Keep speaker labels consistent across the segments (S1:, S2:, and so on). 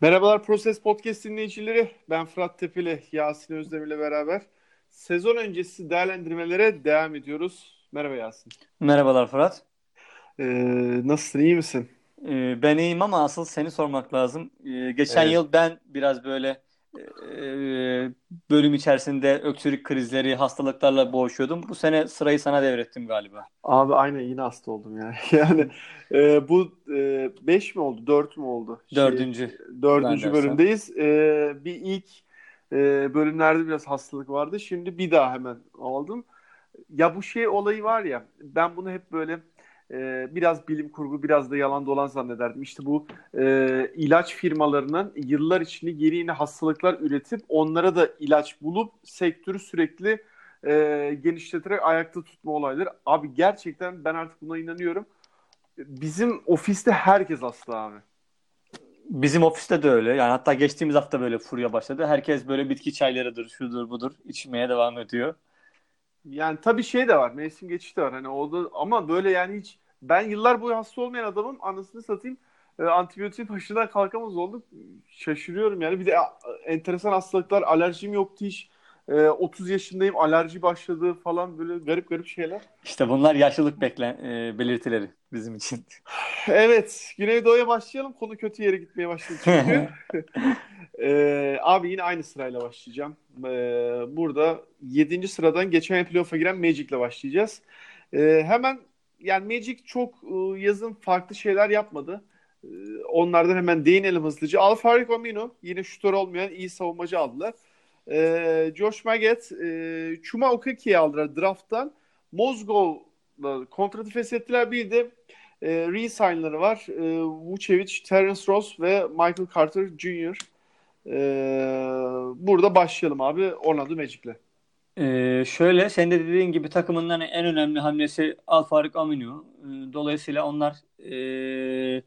S1: Merhabalar Proses Podcast dinleyicileri. Ben Fırat Tepeli, Yasin Özdemir ile beraber sezon öncesi değerlendirmelere devam ediyoruz. Merhaba Yasin.
S2: Merhabalar Fırat.
S1: Ee, nasılsın, iyi misin?
S2: Ee, ben iyiyim ama asıl seni sormak lazım. Ee, geçen
S1: Evet.
S2: yıl ben biraz böyle bölüm içerisinde öksürük krizleri, hastalıklarla boğuşuyordum. Bu sene sırayı sana devrettim galiba.
S1: Abi aynen yine hasta oldum yani. Yani e, bu 5 mi oldu, 4 mü oldu? Şey,
S2: Dördüncü.
S1: bölümdeyiz. Ee, bir ilk e, bölümlerde biraz hastalık vardı. Şimdi bir daha hemen aldım. Ya bu şey olayı var ya, ben bunu hep böyle e, biraz bilim kurgu, biraz da yalan dolan zannederdim. İşte bu e, ilaç firmalarının yıllar içinde yeni yeni hastalıklar üretip onlara da ilaç bulup sektörü sürekli e, genişleterek ayakta tutma olayları. Abi gerçekten ben artık buna inanıyorum. Bizim ofiste herkes hasta abi.
S2: Bizim ofiste de öyle. Yani hatta geçtiğimiz hafta böyle furya başladı. Herkes böyle bitki çaylarıdır, şudur budur içmeye devam ediyor.
S1: Yani tabii şey de var. Mevsim geçişi de var. Hani o da, ama böyle yani hiç ben yıllar boyu hasta olmayan adamım. Anasını satayım. E, antibiyotiğin başından kalkamaz olduk. Şaşırıyorum yani. Bir de enteresan hastalıklar. Alerjim yoktu hiç. E, 30 yaşındayım. Alerji başladı falan böyle garip garip şeyler.
S2: İşte bunlar yaşlılık beklen e, belirtileri bizim için.
S1: Evet. Güneydoğu'ya başlayalım. Konu kötü yere gitmeye başladı çünkü. E, abi yine aynı sırayla başlayacağım. E, burada 7. sıradan geçen playoff'a giren Magic'le başlayacağız. E, hemen yani Magic çok e, yazın farklı şeyler yapmadı. E, onlardan hemen değinelim hızlıca. Alfarik Amino yine şutör olmayan iyi savunmacı aldılar. E, Josh Maggett, e, Chuma Okaki'yi aldılar draft'tan. Mozgov'la kontratı feshettiler. Bir de e, re-signları var. E, Vucevic, Terence Ross ve Michael Carter Jr. E, burada başlayalım abi Orlando Magic'le.
S2: Ee, şöyle senin de dediğin gibi takımın en önemli hamlesi Alfarik Aminu. Ee, dolayısıyla onlar e,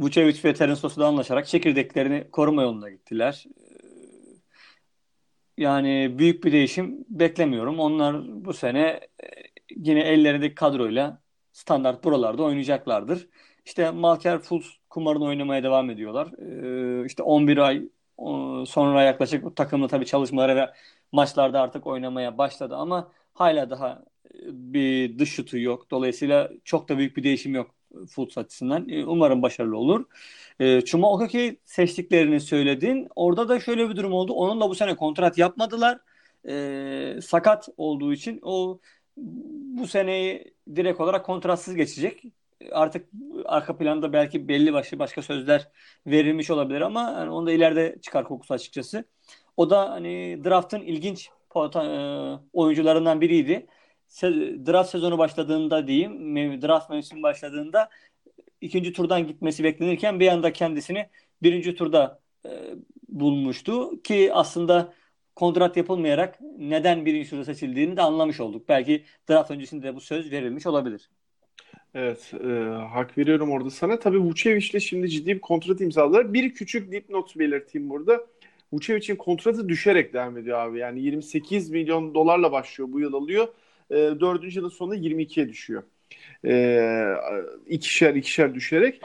S2: Vucevic ve Terence Ross'la anlaşarak çekirdeklerini koruma yoluna gittiler. Yani büyük bir değişim beklemiyorum. Onlar bu sene e, yine ellerindeki kadroyla standart buralarda oynayacaklardır. İşte Malker Fultz kumarını oynamaya devam ediyorlar. Ee, işte 11 ay sonra yaklaşık takımla tabii çalışmaları ve maçlarda artık oynamaya başladı ama hala daha e, bir dış şutu yok. Dolayısıyla çok da büyük bir değişim yok Fultz açısından. E, Umarım başarılı olur. E, Chuma Okeke seçtiklerini söyledin. Orada da şöyle bir durum oldu. Onunla bu sene kontrat yapmadılar. E, sakat olduğu için o bu seneyi direkt olarak kontratsız geçecek. Artık arka planda belki belli başlı başka sözler verilmiş olabilir ama yani onu da ileride çıkar kokusu açıkçası. O da hani draft'ın ilginç e, oyuncularından biriydi. Se- draft sezonu başladığında diyeyim, draft mevsimi başladığında ikinci turdan gitmesi beklenirken bir anda kendisini birinci turda e, bulmuştu ki aslında kontrat yapılmayarak neden birinci turda seçildiğini de anlamış olduk. Belki draft öncesinde de bu söz verilmiş olabilir.
S1: Evet, e, hak veriyorum orada sana. Tabii Vucevic'le şimdi ciddi bir kontrat imzaladılar. Bir küçük dipnot belirteyim burada. Vucevic'in kontratı düşerek devam ediyor abi. Yani 28 milyon dolarla başlıyor bu yıl alıyor. E, dördüncü yılın sonunda 22'ye düşüyor. E, ikişer ikişer düşerek.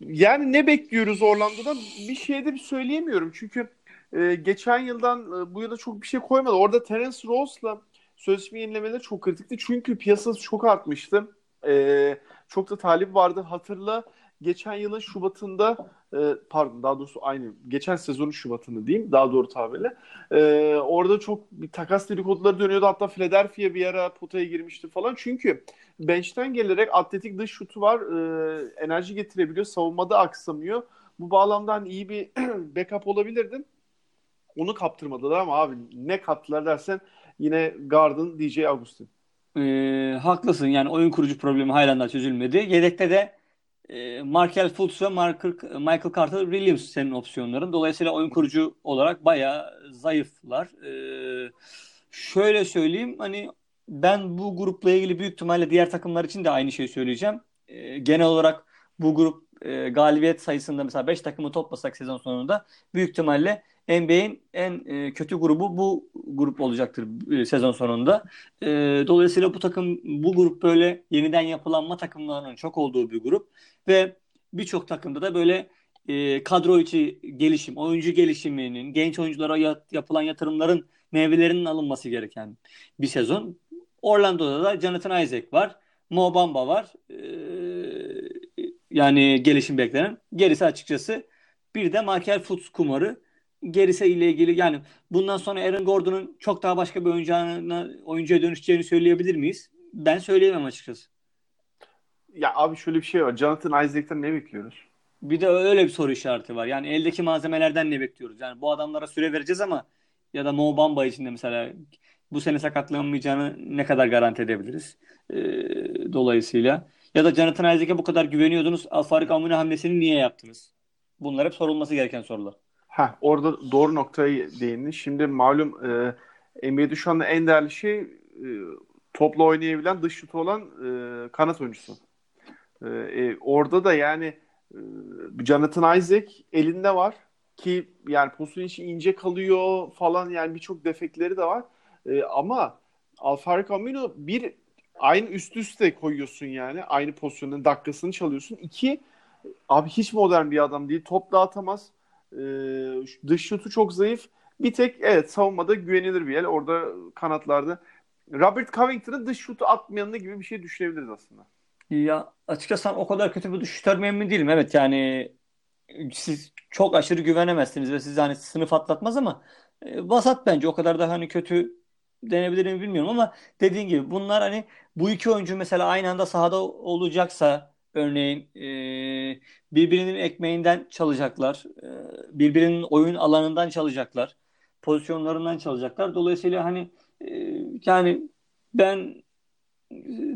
S1: Yani ne bekliyoruz Orlando'dan? Bir şey de bir söyleyemiyorum. Çünkü e, geçen yıldan e, bu yıla çok bir şey koymadı. Orada Terence Ross'la sözleşme yenilemeleri çok kritikti. Çünkü piyasası çok artmıştı. E, çok da talip vardı. Hatırla geçen yılın Şubat'ında e, pardon daha doğrusu aynı geçen sezonun Şubat'ını diyeyim daha doğru tabirle. E, orada çok bir takas dedikoduları dönüyordu. Hatta Philadelphia bir ara potaya girmişti falan. Çünkü bench'ten gelerek atletik dış şutu var. E, enerji getirebiliyor. Savunmada aksamıyor. Bu bağlamda hani iyi bir backup olabilirdi. Onu kaptırmadılar ama abi ne kattılar dersen yine Garden DJ Augustin.
S2: Ee, haklısın yani oyun kurucu problemi daha çözülmedi. Yedekte de e, Markel Fultz ve Michael, Michael Carter Williams senin opsiyonların. Dolayısıyla oyun kurucu olarak bayağı zayıflar. Ee, şöyle söyleyeyim hani ben bu grupla ilgili büyük ihtimalle diğer takımlar için de aynı şeyi söyleyeceğim. Ee, genel olarak bu grup e, galibiyet sayısında mesela 5 takımı toplasak sezon sonunda büyük ihtimalle NBA'in en e, kötü grubu bu grup olacaktır e, sezon sonunda. E, dolayısıyla bu takım bu grup böyle yeniden yapılanma takımlarının çok olduğu bir grup ve birçok takımda da böyle e, kadro içi gelişim, oyuncu gelişiminin, genç oyunculara yapılan yatırımların meyvelerinin alınması gereken bir sezon. Orlando'da da Jonathan Isaac var. Mo Bamba var. Yani gelişim beklenen. Gerisi açıkçası bir de Markel Fultz kumarı. Gerisi ile ilgili yani bundan sonra Aaron Gordon'un çok daha başka bir oyuncağına, oyuncuya dönüşeceğini söyleyebilir miyiz? Ben söyleyemem açıkçası.
S1: Ya abi şöyle bir şey var. Jonathan Isaac'ten ne bekliyoruz?
S2: Bir de öyle bir soru işareti var. Yani eldeki malzemelerden ne bekliyoruz? Yani bu adamlara süre vereceğiz ama ya da Mo Bamba için de mesela bu sene sakatlanmayacağını ne kadar garanti edebiliriz? Ee, dolayısıyla ya da Jonathan Isaac'e bu kadar güveniyordunuz. Alfarik Amune hamlesini niye yaptınız? Bunlar hep sorulması gereken sorular.
S1: Ha, orada doğru noktaya değindin. Şimdi malum e, NBA'de şu anda en değerli şey e, topla oynayabilen dış şutu olan e, kanat oyuncusu. E, e, orada da yani e, Jonathan Isaac elinde var ki yani pozisyon için ince kalıyor falan yani birçok defekleri de var. E, ama Alfaro Camino bir aynı üst üste koyuyorsun yani. Aynı pozisyonun dakikasını çalıyorsun. İki abi hiç modern bir adam değil. Top dağıtamaz. E, dış şutu çok zayıf. Bir tek evet savunmada güvenilir bir el. Orada kanatlarda Robert Covington'ın dış şutu atmayanı gibi bir şey düşünebiliriz aslında.
S2: Ya açıkçası o kadar kötü bir şutör emin değilim. Evet yani siz çok aşırı güvenemezsiniz ve sizi hani sınıf atlatmaz ama e, vasat bence o kadar da hani kötü denebilir mi bilmiyorum ama dediğin gibi bunlar hani bu iki oyuncu mesela aynı anda sahada olacaksa örneğin e, birbirinin ekmeğinden çalacaklar. E, birbirinin oyun alanından çalacaklar. Pozisyonlarından çalacaklar. Dolayısıyla hani e, yani ben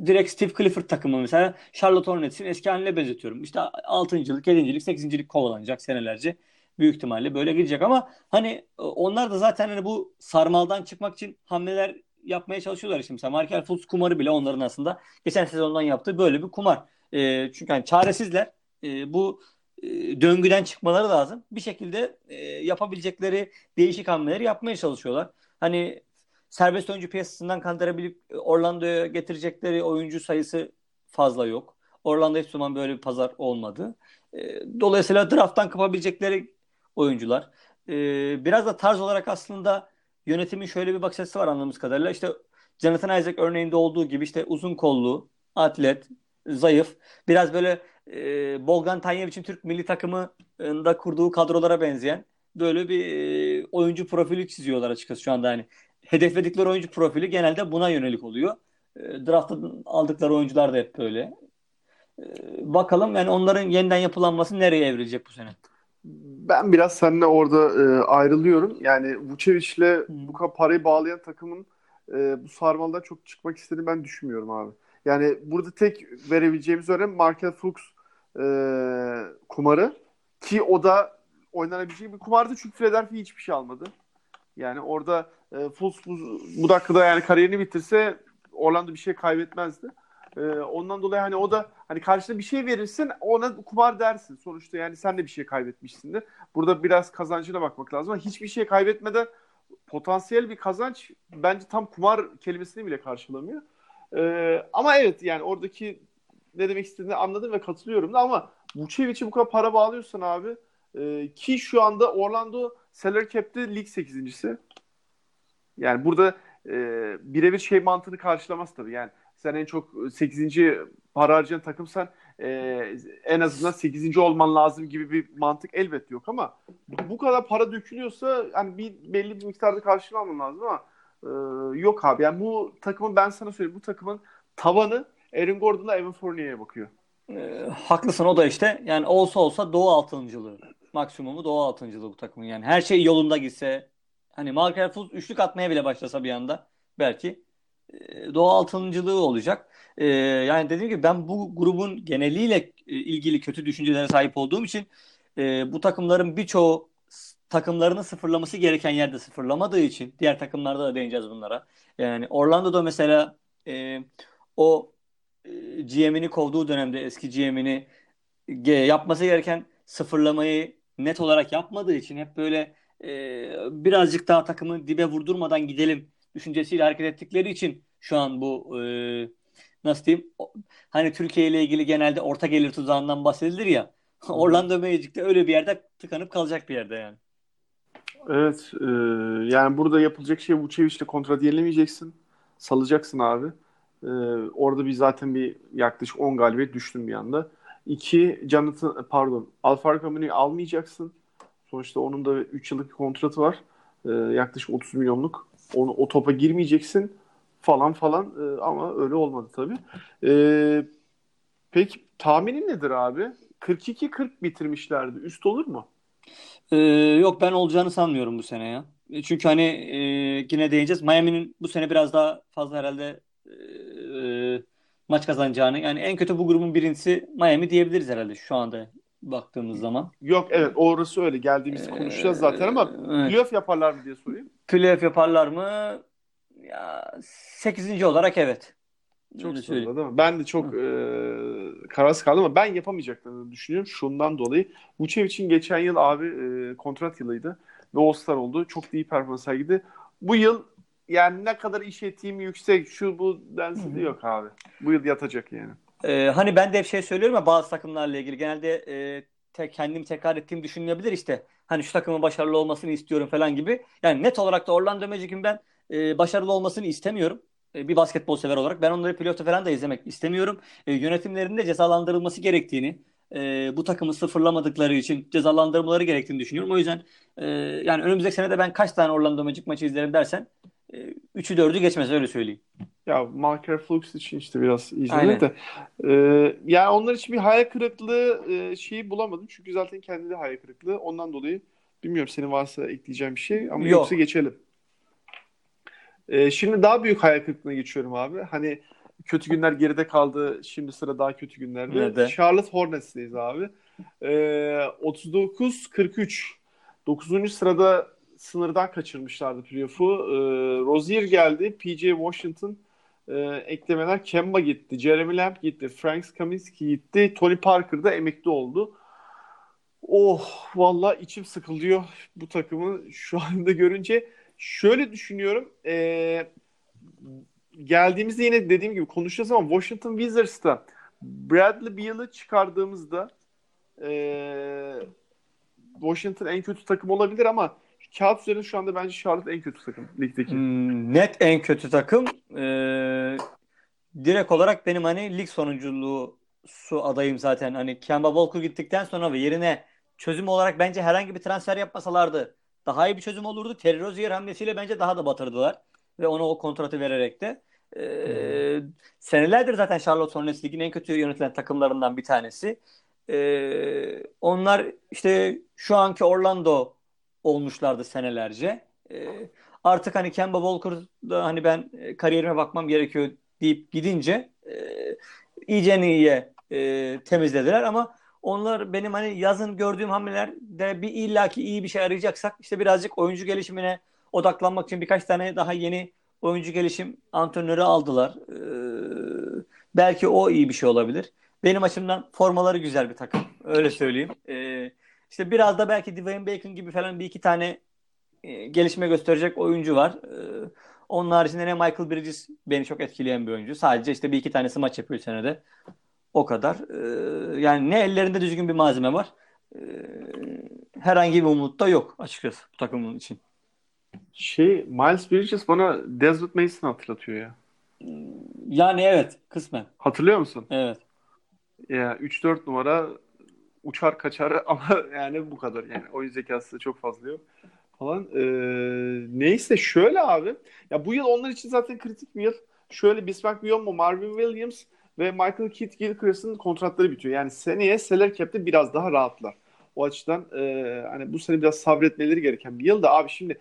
S2: direkt Steve Clifford takımı mesela Charlotte Hornets'in eski haline benzetiyorum. İşte 6.lık, 7.lik, 8.lik kovalanacak senelerce. Büyük ihtimalle böyle gidecek ama hani e, onlar da zaten hani bu sarmaldan çıkmak için hamleler yapmaya çalışıyorlar işte. Mesela Markel Fultz kumarı bile onların aslında geçen sezondan yaptığı böyle bir kumar. E, çünkü hani çaresizler. E, bu e, döngüden çıkmaları lazım. Bir şekilde e, yapabilecekleri değişik hamleleri yapmaya çalışıyorlar. Hani serbest oyuncu piyasasından kandırabilip Orlando'ya getirecekleri oyuncu sayısı fazla yok. Orlando hiçbir zaman böyle bir pazar olmadı. E, dolayısıyla drafttan kapabilecekleri oyuncular. E, biraz da tarz olarak aslında yönetimin şöyle bir bakış açısı var anladığımız kadarıyla. İşte Jonathan Isaac örneğinde olduğu gibi işte uzun kollu, atlet, zayıf. Biraz böyle e, Bolgan Tanyevic'in Türk milli takımında kurduğu kadrolara benzeyen böyle bir e, oyuncu profili çiziyorlar açıkçası şu anda hani hedefledikleri oyuncu profili genelde buna yönelik oluyor. E, draft'tan aldıkları oyuncular da hep böyle. E, bakalım yani onların yeniden yapılanması nereye evrilecek bu sene?
S1: Ben biraz seninle orada e, ayrılıyorum. Yani Vucevic'le bu kadar parayı bağlayan takımın e, bu sarmaldan çok çıkmak istediğini ben düşünmüyorum abi. Yani burada tek verebileceğimiz örnek Markel Fuchs e, kumarı ki o da oynanabilecek bir kumardı çünkü Philadelphia hiçbir şey almadı. Yani orada e, Fultz bu, bu dakikada yani kariyerini bitirse Orlando bir şey kaybetmezdi. E, ondan dolayı hani o da hani karşına bir şey verirsin ona kumar dersin. Sonuçta yani sen de bir şey kaybetmişsindir. Burada biraz kazancına bakmak lazım ama hiçbir şey kaybetmeden potansiyel bir kazanç bence tam kumar kelimesini bile karşılamıyor. E, ama evet yani oradaki ne demek istediğini anladım ve katılıyorum da ama Vucevic'e bu kadar para bağlıyorsan abi e, ki şu anda Orlando salary cap'te lig 8.si. Yani burada e, birebir şey mantığını karşılamaz tabii. Yani sen en çok 8. para harcayan takımsan e, en azından 8. olman lazım gibi bir mantık elbette yok ama bu kadar para dökülüyorsa hani bir belli bir miktarda karşılaman lazım ama e, yok abi. Yani bu takımın ben sana söyleyeyim bu takımın tavanı Aaron Gordon'la Evan Fournier'e bakıyor.
S2: E, haklısın o da işte yani olsa olsa doğu altıncılığı maksimumu doğu altıncılığı bu takımın yani her şey yolunda gitse hani Markel Fultz üçlük atmaya bile başlasa bir anda belki e, doğu altıncılığı olacak. E, yani dediğim gibi ben bu grubun geneliyle e, ilgili kötü düşüncelere sahip olduğum için e, bu takımların birçoğu takımlarını sıfırlaması gereken yerde sıfırlamadığı için diğer takımlarda da değineceğiz bunlara. Yani Orlando'da mesela e, o e, GM'ini kovduğu dönemde eski GM'ini e, yapması gereken sıfırlamayı net olarak yapmadığı için hep böyle e, birazcık daha takımı dibe vurdurmadan gidelim düşüncesiyle hareket ettikleri için şu an bu e, nasıl diyeyim hani Türkiye ile ilgili genelde orta gelir tuzağından bahsedilir ya Orlando Magic de öyle bir yerde tıkanıp kalacak bir yerde yani.
S1: Evet. E, yani burada yapılacak şey Vucevic'le kontrat yenilemeyeceksin. Salacaksın abi. E, orada bir zaten bir yaklaşık 10 galibiyet düştün bir anda. İki, Jonathan pardon Alfaro Camino'yu almayacaksın. Sonuçta onun da 3 yıllık bir kontratı var. E, yaklaşık 30 milyonluk. Onu, o topa girmeyeceksin falan falan e, ama öyle olmadı tabii. E, peki tahminin nedir abi? 42-40 bitirmişlerdi. Üst olur mu?
S2: Ee, yok ben olacağını sanmıyorum bu sene ya. E, çünkü hani e, yine değineceğiz. Miami'nin bu sene biraz daha fazla herhalde e, maç kazanacağını. Yani en kötü bu grubun birincisi Miami diyebiliriz herhalde şu anda baktığımız zaman.
S1: Yok evet orası öyle. Geldiğimizde konuşacağız zaten ama evet. playoff yaparlar mı diye sorayım.
S2: Playoff yaparlar mı? Ya 8. olarak evet.
S1: Çok sorun değil mi? Ben de çok e, kararsız kaldım ama ben yapamayacaklarını düşünüyorum. Şundan dolayı. için geçen yıl abi e, kontrat yılıydı ve All-Star oldu. Çok iyi performans sergiledi. Bu yıl yani ne kadar iş etiğim yüksek şu bu densi de yok abi. Bu yıl yatacak yani.
S2: Ee, hani ben de hep şey söylüyorum ya bazı takımlarla ilgili genelde e, te, kendim tekrar ettiğim düşünülebilir işte. Hani şu takımın başarılı olmasını istiyorum falan gibi. Yani net olarak da Orlando Magic'in ben e, başarılı olmasını istemiyorum. E, bir basketbol sever olarak. Ben onları playoff'ta falan da izlemek istemiyorum. E, yönetimlerinin de cezalandırılması gerektiğini, e, bu takımı sıfırlamadıkları için cezalandırmaları gerektiğini düşünüyorum. O yüzden e, yani önümüzdeki sene de ben kaç tane Orlando Magic maçı izlerim dersen e, 3'ü 4'ü geçmez öyle söyleyeyim.
S1: Ya Marker Flux için işte biraz izledim de. E, yani onlar için bir hayal kırıklığı e, şeyi bulamadım. Çünkü zaten kendi de hayal kırıklığı. Ondan dolayı bilmiyorum senin varsa ekleyeceğim bir şey ama Yok. yoksa geçelim. E, şimdi daha büyük hayal kırıklığına geçiyorum abi. Hani kötü günler geride kaldı. Şimdi sıra daha kötü günlerde. Nerede? Charlotte Hornets'teyiz abi. E, 39-43. 9. sırada sınırdan kaçırmışlardı playoff'u. E, Rozier geldi. PJ Washington e, eklemeler. Kemba gitti. Jeremy Lamb gitti. Frank Kaminsky gitti. Tony Parker da emekli oldu. Oh valla içim sıkılıyor bu takımı şu anda görünce. Şöyle düşünüyorum. E, geldiğimizde yine dediğim gibi konuşacağız ama Washington Wizards'ta Bradley Beal'ı çıkardığımızda e, Washington en kötü takım olabilir ama kağıt üzerinde şu anda bence Charlotte en kötü takım ligdeki.
S2: Hmm, net en kötü takım. Ee, direkt olarak benim hani lig sonunculuğu su adayım zaten. Hani Kemba Walker gittikten sonra ve yerine çözüm olarak bence herhangi bir transfer yapmasalardı daha iyi bir çözüm olurdu. Terry Rozier hamlesiyle bence daha da batırdılar. Ve ona o kontratı vererek de. Ee, senelerdir zaten Charlotte Hornets ligin en kötü yönetilen takımlarından bir tanesi. Ee, onlar işte şu anki Orlando olmuşlardı senelerce. Ee, artık hani Kemba Walker'da hani ben kariyerime bakmam gerekiyor deyip gidince e, iyice iyiye e, temizlediler ama onlar benim hani yazın gördüğüm hamlelerde bir illaki iyi bir şey arayacaksak işte birazcık oyuncu gelişimine odaklanmak için birkaç tane daha yeni oyuncu gelişim antrenörü aldılar. Ee, belki o iyi bir şey olabilir. Benim açımdan formaları güzel bir takım. Öyle söyleyeyim. Ee, işte biraz da belki Dwayne Bacon gibi falan bir iki tane e, gelişme gösterecek oyuncu var. Ee, onun haricinde ne Michael Bridges beni çok etkileyen bir oyuncu. Sadece işte bir iki tanesi maç yapıyor senede. O kadar. Ee, yani ne ellerinde düzgün bir malzeme var. Ee, herhangi bir umut da yok açıkçası bu takımın için.
S1: Şey Miles Bridges bana Desmond Mason hatırlatıyor ya.
S2: Yani evet kısmen.
S1: Hatırlıyor musun?
S2: Evet.
S1: Ya 3-4 numara uçar kaçar ama yani bu kadar yani oyun zekası çok fazla yok falan. Ee, neyse şöyle abi ya bu yıl onlar için zaten kritik bir yıl. Şöyle Bismarck Biyombo, Marvin Williams ve Michael Kidd Gilchrist'in kontratları bitiyor. Yani seneye salary cap'te biraz daha rahatlar. O açıdan e, hani bu sene biraz sabretmeleri gereken bir yıl da abi şimdi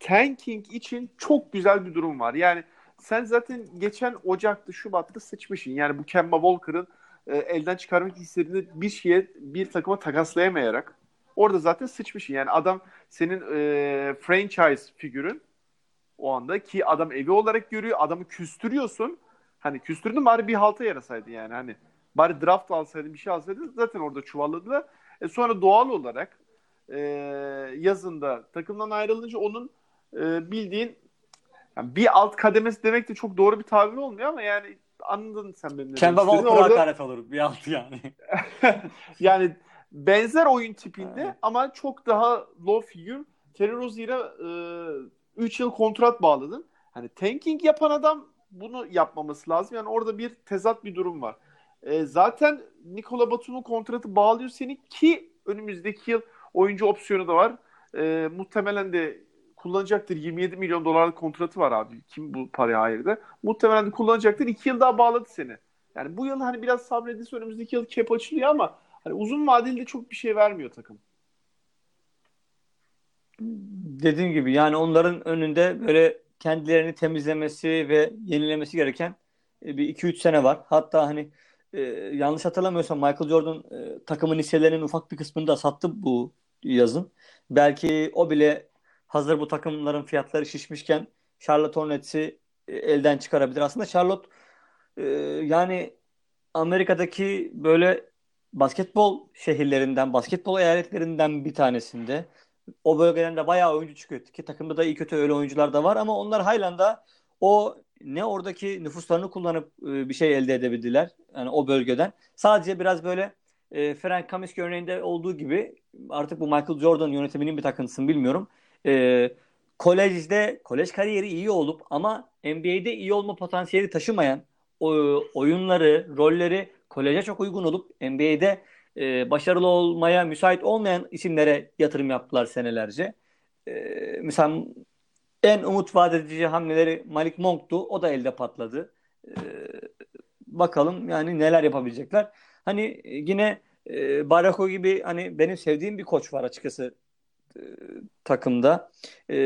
S1: tanking için çok güzel bir durum var. Yani sen zaten geçen Ocak'ta, Şubat'ta sıçmışsın. Yani bu Kemba Walker'ın e, elden çıkarmak istediğini bir şeye, bir takıma takaslayamayarak orada zaten sıçmışsın. Yani adam senin e, franchise figürün o anda ki adam evi olarak görüyor. Adamı küstürüyorsun. Hani küstürdün bari bir halta yarasaydı yani. Hani bari draft alsaydı bir şey alsaydı zaten orada çuvalladılar. E sonra doğal olarak e, yazında takımdan ayrılınca onun e, bildiğin yani bir alt kademesi demek de çok doğru bir tabir olmuyor ama yani anladın sen benim
S2: Kemba Walker'a orada... hakaret olur bir alt yani.
S1: yani benzer oyun tipinde
S2: Evet.
S1: ama çok daha low figure. Terry Rozier'a 3 yıl kontrat bağladın. Hani tanking yapan adam bunu yapmaması lazım. Yani orada bir tezat bir durum var. E, zaten Nikola Batum'un kontratı bağlıyor seni ki önümüzdeki yıl oyuncu opsiyonu da var. E, muhtemelen de kullanacaktır. 27 milyon dolarlık kontratı var abi. Kim bu paraya ayırdı? Muhtemelen de kullanacaktır. 2 yıl daha bağladı seni. Yani bu yıl hani biraz sabredilse önümüzdeki yıl cap açılıyor ama hani uzun vadeli de çok bir şey vermiyor takım.
S2: Dediğim gibi yani onların önünde böyle kendilerini temizlemesi ve yenilemesi gereken e, bir 2-3 sene var. Hatta hani e, yanlış hatırlamıyorsam Michael Jordan e, takımın hisselerinin ufak bir kısmını da sattı bu yazın. Belki o bile hazır bu takımların fiyatları şişmişken Charlotte Hornets'i e, elden çıkarabilir. Aslında Charlotte e, yani Amerika'daki böyle basketbol şehirlerinden, basketbol eyaletlerinden bir tanesinde. O bölgeden de bayağı oyuncu çıkıyor ki takımda da iyi kötü öyle oyuncular da var ama onlar halen de o ne oradaki nüfuslarını kullanıp e, bir şey elde edebildiler. Yani o bölgeden. Sadece biraz böyle e, Frank Kaminsky örneğinde olduğu gibi artık bu Michael Jordan yönetiminin bir takıntısını bilmiyorum. E, kolejde, kolej kariyeri iyi olup ama NBA'de iyi olma potansiyeli taşımayan o, oyunları, rolleri koleje çok uygun olup NBA'de e, başarılı olmaya müsait olmayan isimlere yatırım yaptılar senelerce. E, mesela en umut vaat edici hamleleri Malik Monk'tu. O da elde patladı. E, bakalım yani neler yapabilecekler. Hani yine e, Barako gibi hani benim sevdiğim bir koç var açıkçası e, takımda. E,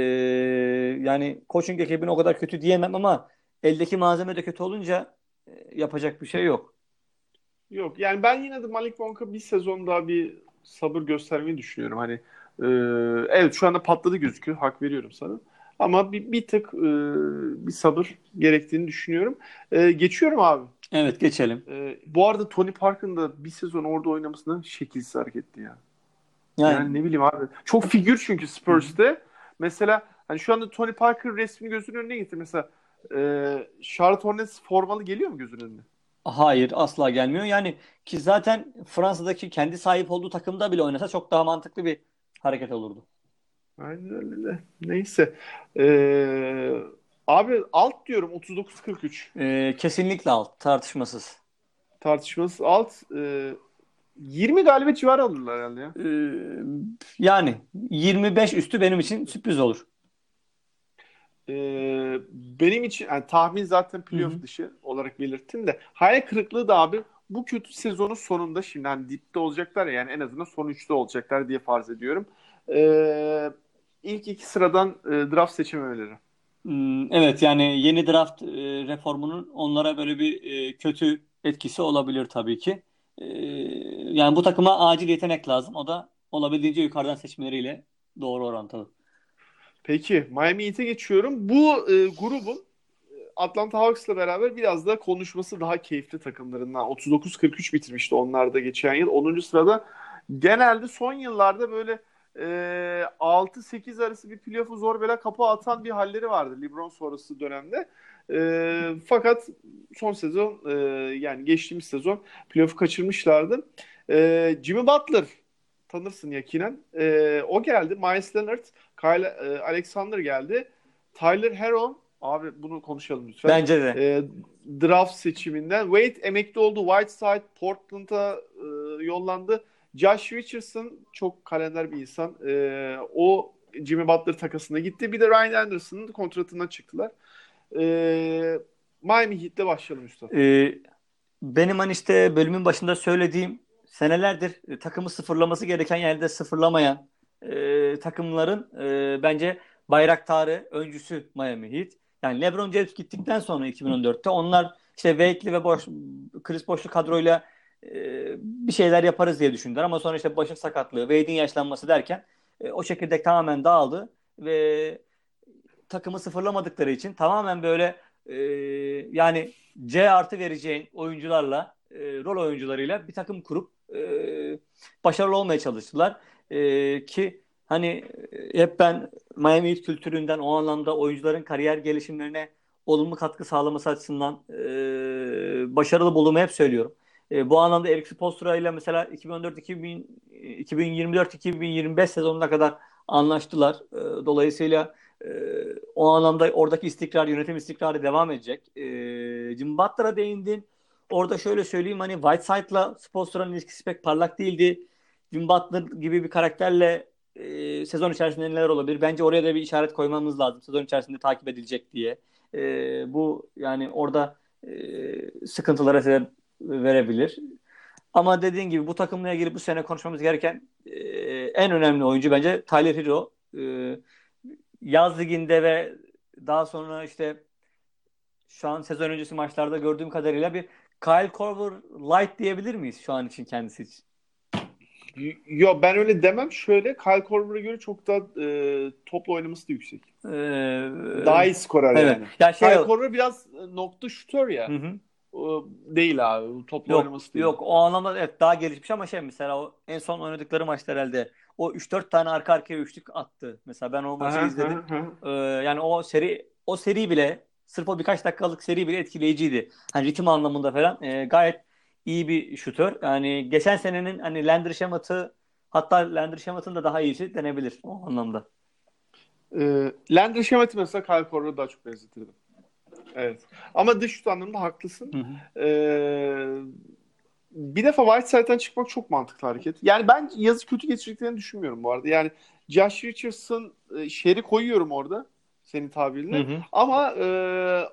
S2: yani coaching ekibini o kadar kötü diyemem ama eldeki malzeme de kötü olunca e, yapacak bir şey yok.
S1: Yok yani ben yine de Malik Monk'a bir sezon daha bir sabır göstermeyi düşünüyorum. Hani e, evet şu anda patladı gözüküyor. Hak veriyorum sana. Ama bir, bir tık e, bir sabır gerektiğini düşünüyorum. E, geçiyorum abi.
S2: Evet geçelim.
S1: E, bu arada Tony Parker'ın da bir sezon orada oynamasından şekilsiz hareketti ya.
S2: Yani,
S1: Yani ne bileyim abi. Çok figür çünkü Spurs'te. Mesela hani şu anda Tony Parker resmini gözünün önüne getir. Mesela e, Charlotte Hornets formalı geliyor mu gözünün önüne?
S2: Hayır asla gelmiyor. Yani ki zaten Fransa'daki kendi sahip olduğu takımda bile oynasa çok daha mantıklı bir hareket olurdu.
S1: Aynen öyle de. Neyse. Ee, abi alt diyorum 39-43.
S2: Ee, kesinlikle alt tartışmasız.
S1: Tartışmasız alt. Ee, 20 galibiyet civarı alırlar herhalde ya.
S2: Ee, yani 25 üstü benim için sürpriz olur.
S1: Ee, benim için yani tahmin zaten playoff
S2: Hı hı.
S1: dışı olarak belirttim de hayal kırıklığı da abi bu kötü sezonun sonunda şimdi hani dipte olacaklar ya yani en azından son üçte olacaklar diye farz ediyorum. Ee, ilk iki sıradan e, draft seçememeleri.
S2: Hmm, Evet yani yeni draft e, reformunun onlara böyle bir e, kötü etkisi olabilir tabii ki. E, yani bu takıma acil yetenek lazım. O da olabildiğince yukarıdan seçmeleriyle doğru orantılı.
S1: Peki Miami Heat'e geçiyorum. Bu e, grubun e, Atlanta Hawks'la beraber biraz da konuşması daha keyifli takımlarından. 39-43 bitirmişti onlar da geçen yıl. 10. sırada genelde son yıllarda böyle e, 6-8 arası bir playoff'u zor bela kapı atan bir halleri vardı LeBron sonrası dönemde. E, fakat son sezon e, yani geçtiğimiz sezon playoff'u kaçırmışlardı. E, Jimmy Butler tanırsın yakinen. E, o geldi. Myles Leonard, Kyle e, Alexander geldi. Tyler Herro abi bunu konuşalım lütfen.
S2: Bence de.
S1: E, draft seçiminden. Wade emekli oldu. Whiteside Portland'a e, yollandı. Josh Richardson çok kalender bir insan. E, o Jimmy Butler takasına gitti. Bir de Ryan Anderson'ın kontratından çıktılar. E, Miami Heat'le başlayalım Mustafa.
S2: Ee, benim hani işte bölümün başında söylediğim senelerdir e, takımı sıfırlaması gereken yerde sıfırlamayan e, takımların e, bence bayraktarı, öncüsü Miami Heat. Yani LeBron James gittikten sonra 2014'te onlar işte Wake'li ve boş, Chris Bosh'lu kadroyla e, bir şeyler yaparız diye düşündüler ama sonra işte başın sakatlığı, Wade'in yaşlanması derken e, o çekirdek tamamen dağıldı ve takımı sıfırlamadıkları için tamamen böyle e, yani C artı vereceğin oyuncularla e, rol oyuncularıyla bir takım kurup e, başarılı olmaya çalıştılar. E, ki hani e, hep ben Miami Heat kültüründen o anlamda oyuncuların kariyer gelişimlerine olumlu katkı sağlaması açısından e, başarılı bulduğumu hep söylüyorum. E, bu anlamda Erik Spoelstra ile mesela 2014-2024-2025 sezonuna kadar anlaştılar. E, dolayısıyla e, o anlamda oradaki istikrar, yönetim istikrarı devam edecek. E, Jim Butler'a değindin. Orada şöyle söyleyeyim hani Whiteside'la Spoelstra'nın ilişkisi pek parlak değildi. Jim Butler gibi bir karakterle e, sezon içerisinde neler olabilir? Bence oraya da bir işaret koymamız lazım. Sezon içerisinde takip edilecek diye. E, bu yani orada e, sıkıntılara sebep verebilir. Ama dediğin gibi bu takımla ilgili bu sene konuşmamız gereken e, en önemli oyuncu bence Tyler Hero. E, yaz liginde ve daha sonra işte şu an sezon öncesi maçlarda gördüğüm kadarıyla bir Kyle Korver light diyebilir miyiz şu an için kendisi için?
S1: Yo ben öyle demem. Şöyle Kyle Korver'a göre çok daha e, topla oynaması da yüksek. Ee, daha iyi skorer evet. yani. Ya şey, Kyle Korver biraz nokta şutör ya. Hı hı. Değil abi. Topla
S2: yok,
S1: oynaması değil.
S2: Yok o anlamda evet daha gelişmiş ama şey mesela o en son oynadıkları maçta herhalde o 3-4 tane arka arkaya üçlük attı. Mesela ben o maçı aha, izledim. Aha. Ee, yani o seri o seri bile sırf o birkaç dakikalık seri bile etkileyiciydi. Hani ritim anlamında falan e, gayet iyi bir şutör. Yani geçen senenin hani Landry Shamat'ı hatta Landry Shamat'ın da daha iyisi denebilir o anlamda.
S1: E, Landry Shamat'ı mesela Kyle Korver'a daha çok benzetirdim. Evet. Ama dış şut anlamında haklısın. Hı hı. Ee, bir defa Whiteside'den çıkmak çok mantıklı hareket. Yani ben yazı kötü geçirdiklerini düşünmüyorum bu arada. Yani Josh Richardson e, şeri koyuyorum orada senin hı. Ama e,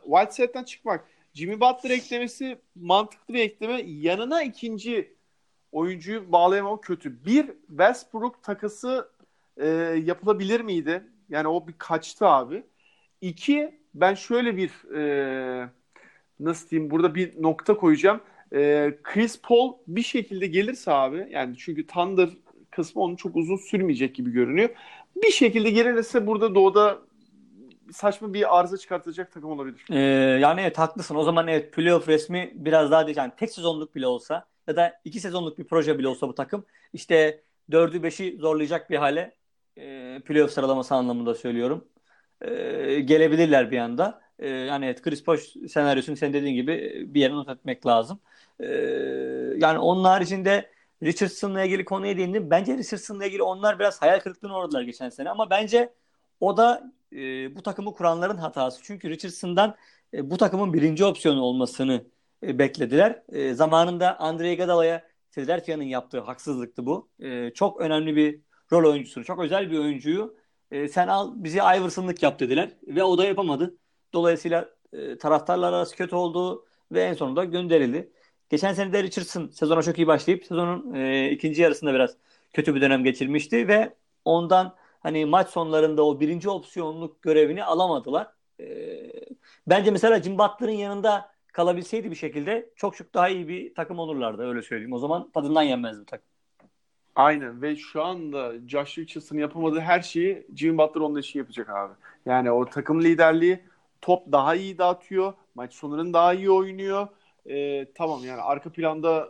S1: Whiteside'den çıkmak Jimmy Butler eklemesi mantıklı bir ekleme. Yanına ikinci oyuncuyu bağlayamam kötü. Bir Westbrook takası e, yapılabilir miydi? Yani o bir kaçtı abi. İki ben şöyle bir e, nasıl diyeyim burada bir nokta koyacağım. E, Chris Paul bir şekilde gelirse abi yani çünkü Thunder kısmı onun çok uzun sürmeyecek gibi görünüyor. Bir şekilde gelirse burada doğuda saçma bir arıza çıkartacak takım olabilir.
S2: Ee, yani evet haklısın. O zaman evet playoff resmi biraz daha değil. Yani tek sezonluk bile olsa ya da iki sezonluk bir proje bile olsa bu takım işte dördü beşi zorlayacak bir hale e, playoff sıralaması anlamında söylüyorum. E, gelebilirler bir anda. E, yani evet Chris Bosh senaryosunu sen dediğin gibi bir yere not etmek lazım. E, yani onun haricinde Richardson'la ilgili konuya değindim. Bence Richardson'la ilgili onlar biraz hayal kırıklığına uğradılar geçen sene ama bence o da e, bu takımı kuranların hatası. Çünkü Richardson'dan e, bu takımın birinci opsiyonu olmasını e, beklediler. E, zamanında Andre Iguodala'ya Philadelphia'nın yaptığı haksızlıktı bu. E, çok önemli bir rol oyuncusu, çok özel bir oyuncuyu e, sen al bizi Iverson'lık yap dediler ve o da yapamadı. Dolayısıyla e, taraftarlar arası kötü oldu ve en sonunda gönderildi. Geçen sene de Richardson sezona çok iyi başlayıp sezonun e, ikinci yarısında biraz kötü bir dönem geçirmişti ve ondan hani maç sonlarında o birinci opsiyonluk görevini alamadılar. E, bence mesela Jim Butler'ın yanında kalabilseydi bir şekilde çok çok daha iyi bir takım olurlardı öyle söyleyeyim. O zaman tadından yenmez bu takım.
S1: Aynen ve şu anda Josh Richardson yapamadığı her şeyi Jimmy Butler onun için yapacak abi. Yani o takım liderliği top daha iyi dağıtıyor. Maç sonlarını daha iyi oynuyor. Ee, tamam yani arka planda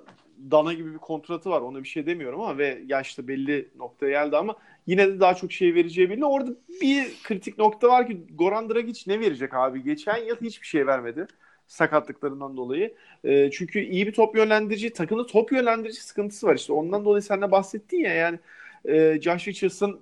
S1: Dana gibi bir kontratı var. Ona bir şey demiyorum ama ve yaşta belli noktaya geldi ama yine de daha çok şey vereceği belli. Orada bir kritik nokta var ki Goran Dragic ne verecek abi? Geçen yıl hiçbir şey vermedi sakatlıklarından dolayı. E, çünkü iyi bir top yönlendirici, takımda top yönlendirici sıkıntısı var işte. Ondan dolayı sen de bahsettin ya yani e, Josh Richardson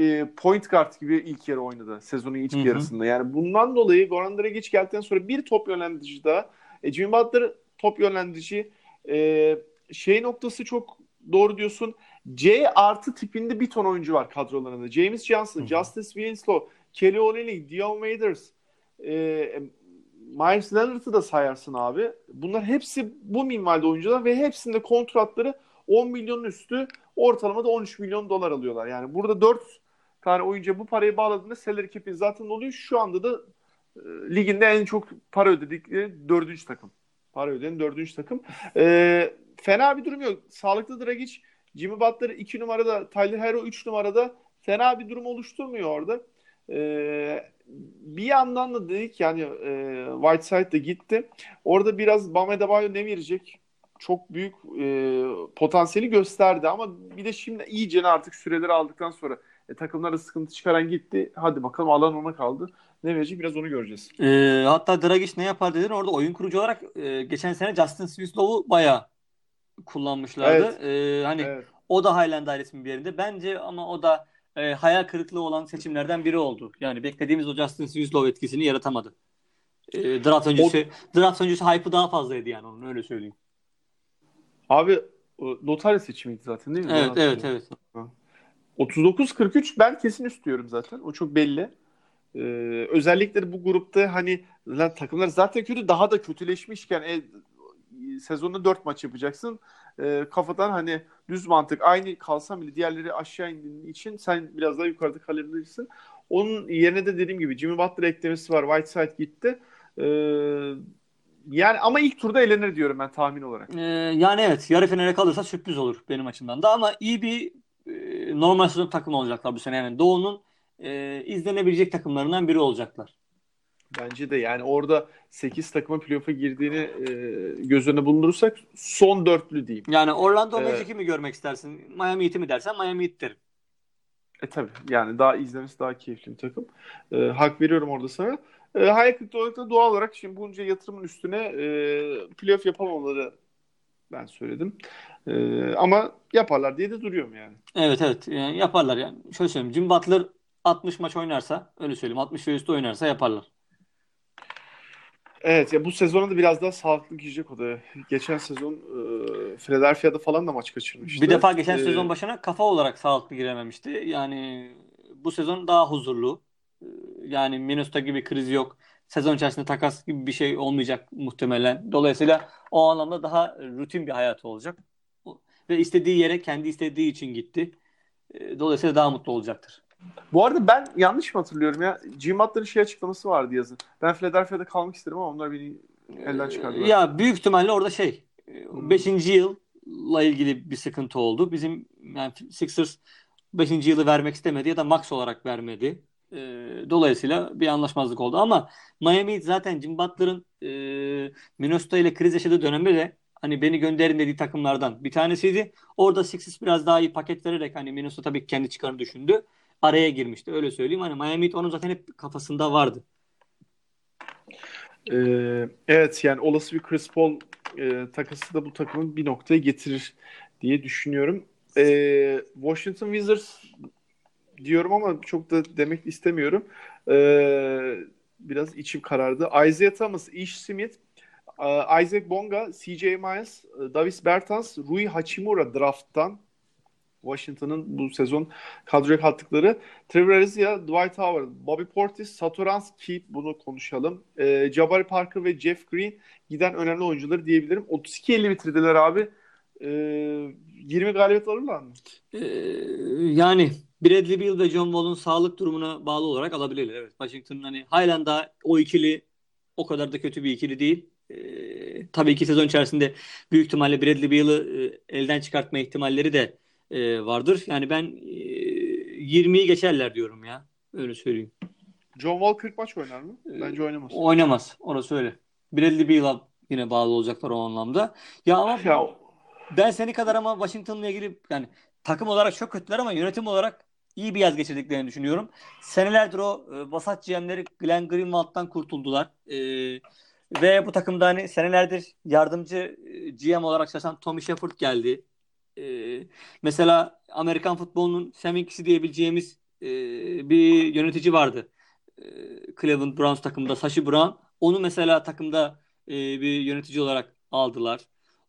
S1: e, point guard gibi ilk yarı oynadı sezonun ilk Hı-hı. yarısında. Yani bundan dolayı Goran Dragic geldikten sonra bir top yönlendirici daha. E, Jimmy Butler top yönlendirici e, şey noktası çok doğru diyorsun. C artı tipinde bir ton oyuncu var kadrolarında. James Johnson, Hı-hı. Justice Winslow, Kelly Olynyk, Dion Waiters, e, Myers Leonard'ı da sayarsın abi. Bunlar hepsi bu minvalde oyuncular ve hepsinde kontratları 10 milyonun üstü ortalamada 13 milyon dolar alıyorlar. Yani burada 4 tane oyuncu bu parayı bağladığında salary cap'in zaten oluyor. Şu anda da e, liginde en çok para ödedikleri dördüncü takım. Para ödeyen dördüncü takım. E, fena bir durum yok. Sağlıklı Dragic, Jimmy Butler 2 numarada, Tyler Hero 3 numarada fena bir durum oluşturmuyor orada. E, bir yandan da dedik yani e, Whiteside de gitti. Orada biraz Bam Adebayo ne verecek? Çok büyük e, potansiyeli gösterdi ama bir de şimdi iyice artık süreleri aldıktan sonra e, takımlara sıkıntı çıkaran gitti. Hadi bakalım alan ona kaldı. Ne verecek biraz onu göreceğiz.
S2: E, hatta Dragic ne yapar dedin orada oyun kurucu olarak e, geçen sene Justin Swissow'u bayağı kullanmışlardı.
S1: Evet.
S2: Ee, hani
S1: Evet.
S2: o da Highland dairesinin bir yerinde. Bence ama o da e, hayal kırıklığı olan seçimlerden biri oldu. Yani beklediğimiz o Justin Winslow etkisini yaratamadı. E, draft öncesi draft öncesi hype'ı daha fazlaydı yani onun öyle söyleyeyim.
S1: Abi o Lotarya seçimiydi zaten değil mi?
S2: Evet
S1: Ben
S2: evet evet.
S1: 39-43 ben kesin istiyorum zaten. O çok belli. Ee, özellikle bu grupta hani lan takımlar zaten kötü daha da kötüleşmişken e, sezonda 4 maç yapacaksın. Ee, kafadan hani düz mantık aynı kalsam bile diğerleri aşağı indiğin için sen biraz daha yukarıda kalabilirsin. Onun yerine de dediğim gibi Jimmy Butler eklemesi var. Whiteside gitti. Ee, yani ama ilk turda elenir diyorum ben tahmin olarak.
S2: Ee, yani evet yarı finale kalırsa sürpriz olur benim açımdan da ama iyi bir e, normal sezon takımı olacaklar bu sene. Yani Doğu'nun e, izlenebilecek takımlarından biri olacaklar.
S1: Bence de yani orada 8 takıma playoff'a girdiğini e, göz önüne bulundurursak son dörtlü diyeyim.
S2: Yani Orlando
S1: Evet.
S2: Magic'i mi görmek istersin? Miami Heat'i mi dersen Miami Heat derim.
S1: E tabii yani daha izlemesi daha keyifli bir takım. E, hak veriyorum orada sana. E, hayal kırıklığı olarak da doğal olarak şimdi bunca yatırımın üstüne e, playoff yapamamaları ben söyledim. E, ama yaparlar diye de duruyorum yani.
S2: Evet evet yani yaparlar yani. Şöyle söyleyeyim Jim Butler 60 maç oynarsa öyle söyleyeyim 60 ve üstü oynarsa yaparlar.
S1: Evet ya bu sezona da biraz daha sağlıklı girecek o da. Geçen sezon e, Philadelphia'da falan da maç kaçırmıştı.
S2: Bir defa geçen
S1: E,
S2: sezon başına kafa olarak sağlıklı girememişti. Yani bu sezon daha huzurlu. Ee, Yani Minnesota gibi kriz yok. Sezon içerisinde takas gibi bir şey olmayacak muhtemelen. Dolayısıyla o anlamda daha rutin bir hayatı olacak. Ve istediği yere kendi istediği için gitti. Ee, Dolayısıyla daha mutlu olacaktır.
S1: Bu arada ben yanlış mı hatırlıyorum ya? Jim Butler'ın şey açıklaması vardı yazın. Ben Philadelphia'da kalmak isterim ama onlar beni elden çıkardılar.
S2: Ya büyük ihtimalle orada şey 5. yılla ilgili bir sıkıntı oldu. Bizim yani Sixers 5. yılı vermek istemedi ya da max olarak vermedi. Ee, dolayısıyla bir anlaşmazlık oldu. Ama Miami zaten Jim Butler'ın e, Minnesota ile kriz yaşadığı dönemde de hani beni gönderin dediği takımlardan bir tanesiydi. Orada Sixers biraz daha iyi paket vererek hani Minnesota tabii kendi çıkarını düşündü. Araya girmişti öyle söyleyeyim. Hani Miami Heat onun zaten hep kafasında vardı.
S1: Ee, evet yani olası bir Chris Paul e, takası da bu takımın bir noktaya getirir diye düşünüyorum. Ee, Washington Wizards diyorum ama çok da demek istemiyorum. Ee, biraz içim karardı. Isaiah Thomas, Ish Smith, e, Isaac Bonga, CJ Miles, e, Davis Bertans, Rui Hachimura drafttan Washington'ın bu sezon kadroya kattıkları Trevor Ariza, Dwight Howard, Bobby Portis, Satoranski Keep bunu konuşalım. Ee, Jabari Parker ve Jeff Green giden önemli oyuncuları diyebilirim. 32-50 bitirdiler abi. Ee, 20 galibiyet alırlar mı?
S2: Ee, yani Bradley Beal ve John Wall'un sağlık durumuna bağlı olarak alabilirler. Evet. Washington'ın hani halen daha o ikili o kadar da kötü bir ikili değil. Ee, tabii ki sezon içerisinde büyük ihtimalle Bradley Beal'ı e, elden çıkartma ihtimalleri de e, vardır. Yani ben e, 20'yi geçerler diyorum ya. Öyle söyleyeyim.
S1: John Wall 40 maç oynar mı? Bence oynamaz.
S2: Oynamaz. Orası öyle. Bradley Beal'a yine bağlı olacaklar o anlamda. Ya ama
S1: Ya
S2: ben seni kadar ama Washington'la ilgili yani takım olarak çok kötüler ama yönetim olarak iyi bir yaz geçirdiklerini düşünüyorum. Senelerdir o e, vasat GM'leri Glenn Greenwald'dan kurtuldular. E, ve bu takımda hani senelerdir yardımcı e, GM olarak çalışan Tommy Shepard geldi. E, mesela Amerikan futbolunun Seminkisi diyebileceğimiz e, bir yönetici vardı. E, Cleveland Browns takımında Sashi Brown. Onu mesela takımda e, bir yönetici olarak aldılar.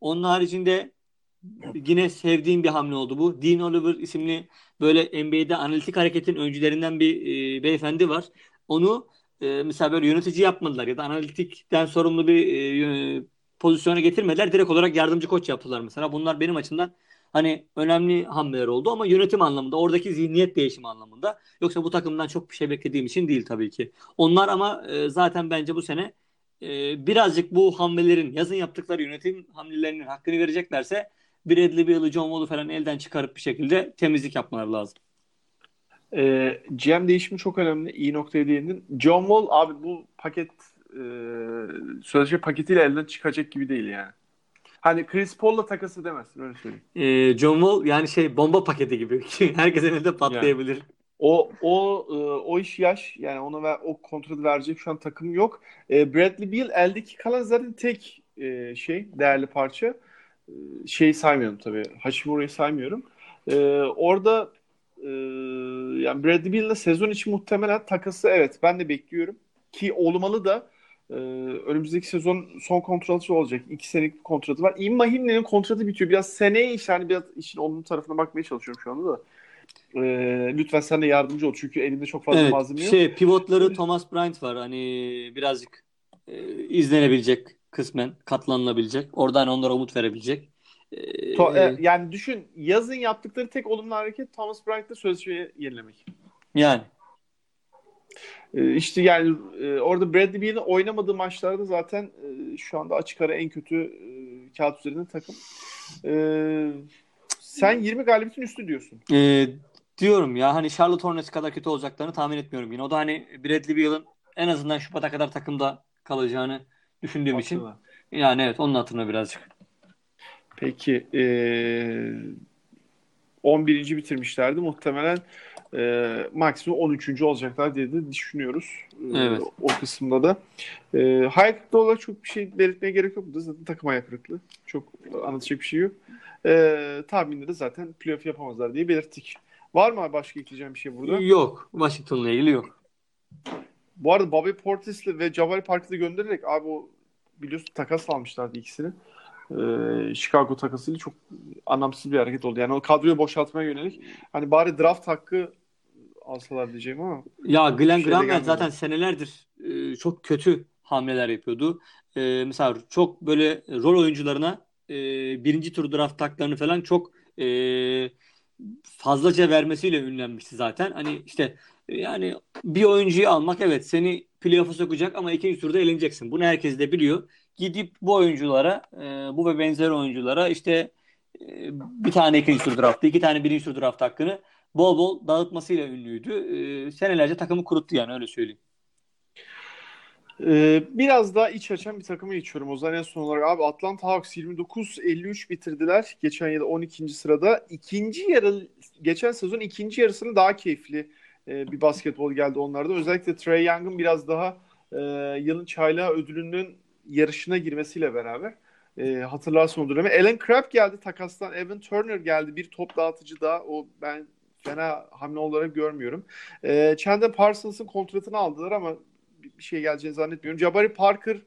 S2: Onun haricinde yine sevdiğim bir hamle oldu bu. Dean Oliver isimli böyle NBA'de analitik hareketin öncülerinden bir e, beyefendi var. Onu e, mesela böyle yönetici yapmadılar ya da analitikten sorumlu bir e, pozisyona getirmediler. Direkt olarak yardımcı koç yaptılar mesela. Bunlar benim açımdan hani önemli hamleler oldu ama yönetim anlamında, oradaki zihniyet değişimi anlamında. Yoksa bu takımdan çok bir şey beklediğim için değil tabii ki. Onlar ama e, zaten bence bu sene e, birazcık bu hamlelerin, yazın yaptıkları yönetim hamlelerinin hakkını vereceklerse Bradley Beal'ı, John Wall'u falan elden çıkarıp bir şekilde temizlik yapmaları lazım.
S1: e, GM değişimi çok önemli. İyi noktaya değindin. John Wall abi bu paket e, sözleşme paketiyle elden çıkacak gibi değil yani. Hani Chris Paul'la takası demezsin öyle söyleyeyim.
S2: E, John Wall yani şey bomba paketi gibi. Herkesin elinde patlayabilir.
S1: O o e, o iş yaş yani ona ver, o kontratı verecek şu an takım yok. E, Bradley Beal eldeki kalan zaten tek e, şey değerli parça. şeyi saymıyorum tabii. Hachimura'yı saymıyorum. E, orada e, yani Bradley Beal'la sezon için muhtemelen takası evet ben de bekliyorum. Ki olmalı da e, önümüzdeki sezon son kontratı olacak. İki senelik bir kontratı var. İm Mahimne'nin kontratı bitiyor. Biraz seneye iş yani biraz işin onun tarafına bakmaya çalışıyorum şu anda da. E, lütfen sen de yardımcı ol. Çünkü elimde çok fazla
S2: Evet,
S1: malzeme yok.
S2: şey pivotları Thomas Bryant var. Hani birazcık e, izlenebilecek kısmen katlanılabilecek. Oradan onlara umut verebilecek. E,
S1: To- e, yani düşün yazın yaptıkları tek olumlu hareket Thomas Bryant'la sözleşmeyi yenilemek.
S2: yani
S1: işte yani e, orada Bradley Beal'in oynamadığı maçlarda zaten e, şu anda açık ara en kötü e, kağıt üzerinde takım. E, sen 20 galibiyetin üstü diyorsun.
S2: e, diyorum ya hani Charlotte Hornets kadar kötü olacaklarını tahmin etmiyorum yine. O da hani Bradley Beal'ın en azından Şubat'a kadar takımda kalacağını düşündüğüm için.
S1: Hatırla.
S2: Yani evet onun hatırına birazcık.
S1: Peki e, 11. bitirmişlerdi. Muhtemelen e, maksimum 13. olacaklar diye de düşünüyoruz. E,
S2: Evet.
S1: O kısımda da. E, hayal kırıklığı olarak çok bir şey belirtmeye gerek yok. Zaten takım hayal kırıklığı. Çok anlatacak bir şey yok. E, tahminde de zaten playoff yapamazlar diye belirttik. Var mı başka ekleyeceğim bir şey burada?
S2: Yok. Washington'la ilgili yok.
S1: Bu arada Bobby Portis'le ve Jabari Parker'ı göndererek abi o biliyorsun takas almışlardı ikisini. Ee, Chicago takasıyla çok anlamsız bir hareket oldu. Yani o kadroyu boşaltmaya yönelik. Hani bari draft hakkı alsalar diyeceğim ama.
S2: Ya Glenn
S1: şey
S2: Graham zaten senelerdir e, çok kötü hamleler yapıyordu. E, mesela çok böyle rol oyuncularına e, birinci tur draft taklarını falan çok e, fazlaca vermesiyle ünlenmişti zaten. Hani işte e, yani bir oyuncuyu almak evet seni playoff'a sokacak ama ikinci turda eleneceksin. Bunu herkes de biliyor. Gidip bu oyunculara, e, bu ve benzer oyunculara işte e, bir tane ikinci tur draftı, iki tane birinci tur draft hakkını bol bol dağıtmasıyla ünlüydü. E, senelerce takımı kuruttu yani öyle söyleyeyim.
S1: Ee, biraz daha iç açan bir takıma geçiyorum. O zaman en son olarak abi Atlanta Hawks 29-53 bitirdiler. Geçen yıl 12. sırada. İkinci yarı, geçen sezon ikinci yarısını daha keyifli e, bir basketbol geldi onlarda. Özellikle Trey Young'ın biraz daha e, yılın çaylağı ödülünün yarışına girmesiyle beraber e, hatırlarsın o dönemi. Alan Crabb geldi takastan. Evan Turner geldi. Bir top dağıtıcı daha. O ben fena hamle olarak görmüyorum. E, Chandler Parsons'ın kontratını aldılar ama bir şey geleceğini zannetmiyorum. Jabari Parker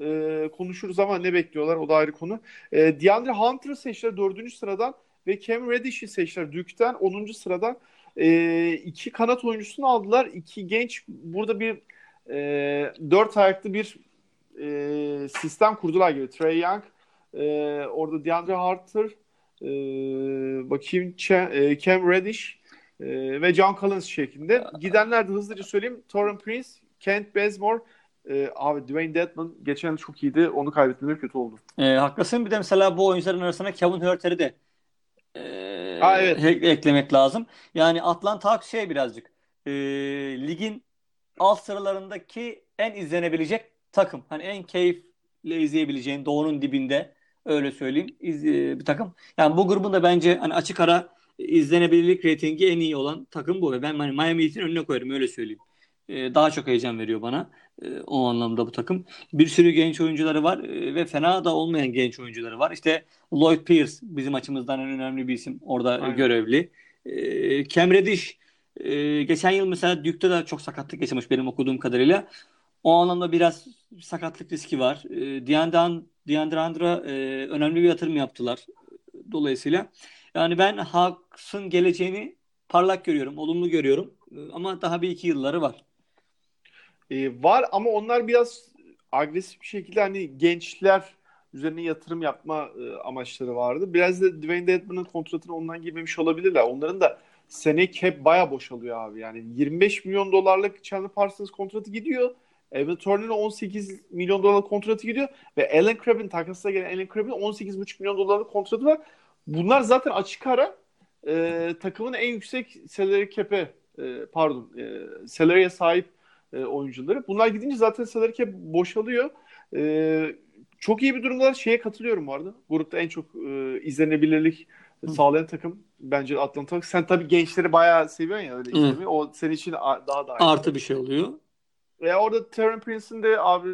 S1: e, konuşuruz ama ne bekliyorlar o da ayrı konu. E, DeAndre Hunter'ı seçtiler 4. sıradan ve Cam Reddish'i seçtiler Duke'den 10. sıradan. E, iki kanat oyuncusunu aldılar. İki genç burada bir e, dört ayaklı bir e, sistem kurdular gibi. Trey Young, e, orada DeAndre Hunter, e, bakayım Ch- e, Cam Reddish e, ve John Collins şeklinde. Gidenler de hızlıca söyleyeyim. Torrent Prince, Kent Bazemore, e, abi Dwayne Dedman geçen yıl çok iyiydi. Onu kaybetmeleri kötü oldu.
S2: E, haklısın. Bir de mesela bu oyuncuların arasına Kevin Huerter'i de e,
S1: Ha, evet.
S2: ek- eklemek lazım. Yani Atlanta Hawks şey birazcık e, ligin alt sıralarındaki en izlenebilecek takım. Hani en keyifle izleyebileceğin doğunun dibinde öyle söyleyeyim iz- e, bir takım. Yani bu grubun da bence hani açık ara izlenebilirlik reytingi en iyi olan takım bu ve ben hani Miami Heat'in önüne koyarım öyle söyleyeyim. E, daha çok heyecan veriyor bana e, o anlamda bu takım. Bir sürü genç oyuncuları var e, ve fena da olmayan genç oyuncuları var. İşte Lloyd Pierce bizim açımızdan en önemli bir isim orada
S1: Aynen.
S2: görevli. E, Cam Reddish e, geçen yıl mesela Duke'da da çok sakatlık yaşamış benim okuduğum kadarıyla. O anlamda biraz sakatlık riski var. E, DeAndre, DeAndre Hunter'a e, önemli bir yatırım yaptılar. Dolayısıyla yani ben Hawks'ın geleceğini parlak görüyorum, olumlu görüyorum. E, ama daha bir iki yılları var.
S1: E, var ama onlar biraz agresif bir şekilde hani gençler üzerine yatırım yapma e, amaçları vardı. Biraz da Dwayne Dedman'ın kontratına ondan girmemiş olabilirler. Onların da sene cap baya boşalıyor abi. Yani 25 milyon dolarlık Chandler Parsons kontratı gidiyor. Evan Turner'ın 18 milyon dolarlık kontratı gidiyor. Ve Alan Crabb'in takasına gelen Alan Crabb'in 18,5 milyon dolarlık kontratı var. Bunlar zaten açık ara e, takımın en yüksek salary cap'e e, pardon e, salary'e sahip e, oyuncuları. Bunlar gidince zaten salary cap boşalıyor. E, çok iyi bir durumda şeye katılıyorum bu arada. Grupta en çok e, izlenebilirlik sağlayan takım bence Atlanta. Sen tabii gençleri bayağı seviyorsun ya öyle
S2: Hı.
S1: izlemeyi. O senin için daha da.
S2: Artı bir şey oluyor.
S1: Ve orada Terran Prince'in de abi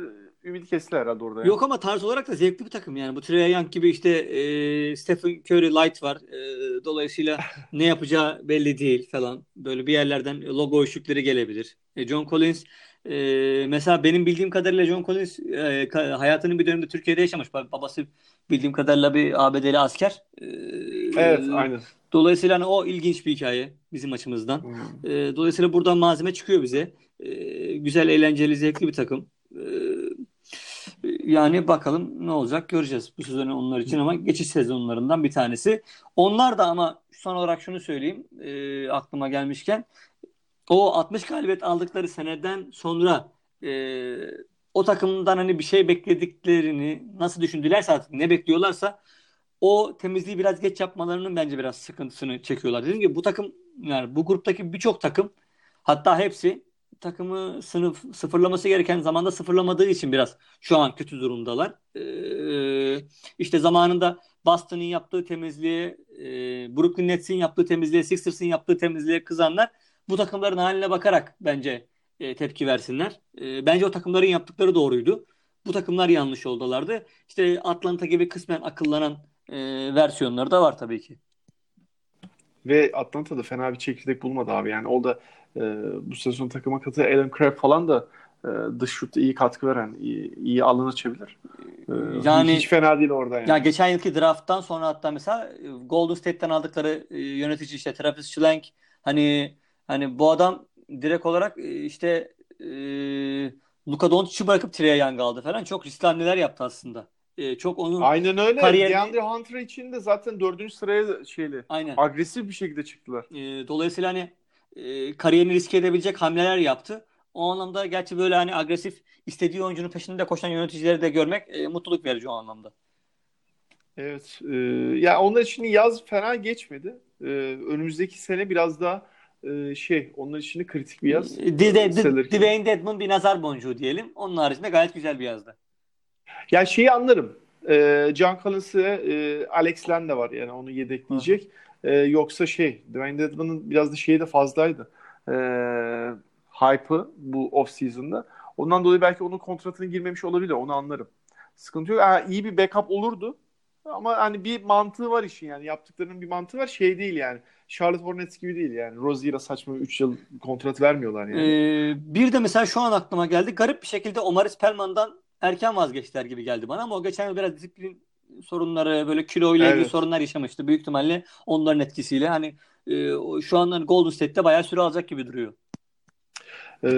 S1: ümidi kestiler herhalde orada.
S2: Yok ama tarz olarak da zevkli bir takım yani. Bu Trae Young gibi işte e, Stephen Curry Light var. E, dolayısıyla ne yapacağı belli değil falan. Böyle bir yerlerden logo ışıkları gelebilir. E, John Collins e, mesela benim bildiğim kadarıyla John Collins e, hayatının bir döneminde Türkiye'de yaşamış. Babası bildiğim kadarıyla bir ABD'li asker. E,
S1: evet, aynen.
S2: Dolayısıyla hani o ilginç bir hikaye bizim açımızdan. Hmm. E, dolayısıyla buradan malzeme çıkıyor bize. E, güzel, eğlenceli, zevkli bir takım. E, yani bakalım ne olacak göreceğiz bu sezon onlar için ama geçiş sezonlarından bir tanesi. Onlar da ama son olarak şunu söyleyeyim e, aklıma gelmişken o 60 galibiyet aldıkları seneden sonra e, o takımdan hani bir şey beklediklerini nasıl düşündülerse artık ne bekliyorlarsa o temizliği biraz geç yapmalarının bence biraz sıkıntısını çekiyorlar. Dediğim gibi bu takım yani bu gruptaki birçok takım hatta hepsi takımı sınıf sıfırlaması gereken zamanda sıfırlamadığı için biraz şu an kötü durumdalar. Ee, işte zamanında Boston'ın yaptığı temizliğe, e, Brooklyn Nets'in yaptığı temizliğe, Sixers'ın yaptığı temizliğe kızanlar bu takımların haline bakarak bence e, tepki versinler. E, bence o takımların yaptıkları doğruydu. Bu takımlar yanlış oldulardı. İşte Atlanta gibi kısmen akıllanan e, versiyonları da var tabii ki.
S1: Ve Atlanta'da fena bir çekirdek bulmadı abi. Yani o da e, bu sezon takıma katı Alan Crabb falan da e, dış şutta iyi katkı veren, iyi, iyi alan açabilir. E, yani hiç fena değil orada yani.
S2: Ya geçen yılki drafttan sonra hatta mesela Golden State'ten aldıkları e, yönetici işte Travis Schlenk hani hani bu adam direkt olarak e, işte e, Luka Doncic'i bırakıp Trae Young aldı falan. Çok riskli hamleler yaptı aslında. E, çok onun
S1: Aynen öyle. Kariyerini... DeAndre Hunter için de zaten dördüncü sıraya şeyli Aynen. agresif bir şekilde çıktılar.
S2: E, dolayısıyla hani e, kariyerini riske edebilecek hamleler yaptı. O anlamda gerçi böyle hani agresif istediği oyuncunun peşinde koşan yöneticileri de görmek e, mutluluk verici o anlamda.
S1: Evet. E, ya onlar için yaz fena geçmedi. E, önümüzdeki sene biraz daha e, şey onlar için kritik bir yaz.
S2: D- Dwayne Dedmon bir nazar boncuğu diyelim. Onun haricinde gayet güzel bir yazdı.
S1: Ya şeyi anlarım. E, John Collins'ı e, Alex Len de var yani onu yedekleyecek. Hı. E, yoksa şey Dwayne Dedman'ın biraz da şeyi de fazlaydı. E, hype'ı bu off season'da. Ondan dolayı belki onun kontratına girmemiş olabilir. Onu anlarım. Sıkıntı yok. Yani iyi bir backup olurdu. Ama hani bir mantığı var işin yani. Yaptıklarının bir mantığı var. Şey değil yani. Charlotte Hornets gibi değil yani. Rozier'a saçma 3 yıl kontrat vermiyorlar yani.
S2: Ee, bir de mesela şu an aklıma geldi. Garip bir şekilde Omaris Pelman'dan erken vazgeçtiler gibi geldi bana ama o geçen yıl biraz disiplin sorunları böyle kilo ile ilgili evet. sorunlar yaşamıştı. Büyük ihtimalle onların etkisiyle hani e, şu an Golden State'te bayağı süre alacak gibi duruyor.
S1: Ee,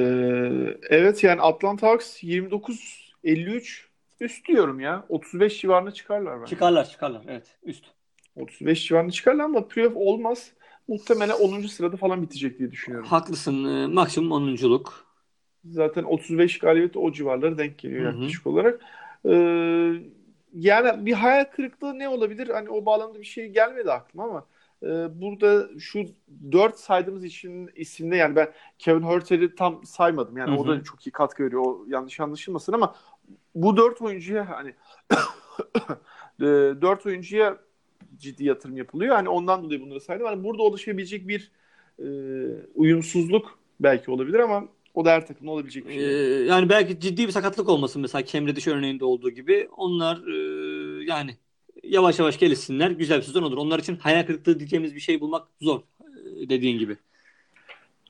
S1: evet yani Atlanta Hawks 29 53 üst diyorum ya. 35 civarına çıkarlar
S2: bence. Çıkarlar çıkarlar evet üst.
S1: 35 civarında çıkarlar ama playoff olmaz. Muhtemelen 10. sırada falan bitecek diye düşünüyorum.
S2: Haklısın. E, maksimum 10'unculuk.
S1: Zaten 35 galibiyet o civarlara denk geliyor Hı-hı. yaklaşık olarak. Ee, yani bir hayal kırıklığı ne olabilir? Hani o bağlamda bir şey gelmedi aklıma ama e, burada şu dört saydığımız için isimde yani ben Kevin Hurter'i tam saymadım. Yani Hı-hı. o da çok iyi katkı veriyor. O yanlış anlaşılmasın ama bu dört oyuncuya hani e, dört oyuncuya ciddi yatırım yapılıyor. Hani ondan dolayı bunları saydım. Hani burada oluşabilecek bir e, uyumsuzluk belki olabilir ama o da her takımda olabilecek bir şey.
S2: Ee, yani belki ciddi bir sakatlık olmasın mesela Cam Reddish örneğinde olduğu gibi. Onlar e, yani yavaş yavaş gelişsinler. Güzel bir sezon olur. Onlar için hayal kırıklığı diyeceğimiz bir şey bulmak zor. E, dediğin gibi.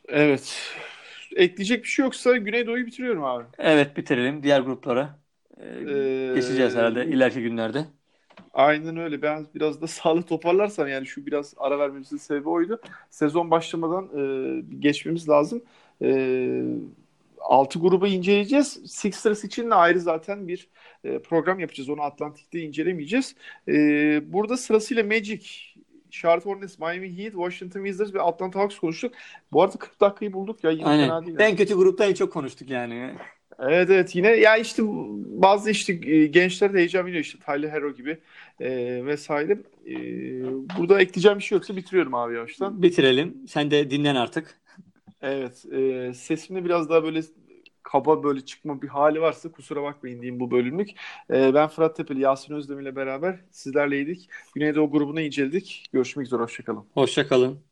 S1: Evet. Ekleyecek bir şey yoksa Güneydoğu'yu bitiriyorum abi.
S2: Evet bitirelim. Diğer gruplara. Ee, geçeceğiz herhalde ileriki günlerde.
S1: Aynen öyle. Ben biraz da sağlık toparlarsam yani şu biraz ara vermemizin sebebi oydu. Sezon başlamadan e, geçmemiz lazım. E, 6 grubu inceleyeceğiz. Sixers için de ayrı zaten bir e, program yapacağız. Onu Atlantik'te incelemeyeceğiz. E, burada sırasıyla Magic, Charlotte Hornets, Miami Heat, Washington Wizards ve Atlanta Hawks konuştuk. Bu arada 40 dakikayı bulduk ya. Yine
S2: Aynen. fena değil. En kötü grupta en çok konuştuk yani.
S1: Evet evet yine ya işte bazı işte e, gençler de heyecan veriyor işte Tyler Hero gibi e, vesaire. E, burada ekleyeceğim bir şey yoksa bitiriyorum abi yavaştan.
S2: Bitirelim. Sen de dinlen artık.
S1: Evet. E, sesimde biraz daha böyle kaba böyle çıkma bir hali varsa kusura bakmayın diyeyim bu bölümlük. E, ben Fırat Tepeli, Yasin Özdemir ile beraber sizlerleydik. Güneydoğu grubunu inceledik. Görüşmek üzere. Hoşçakalın.
S2: Hoşçakalın.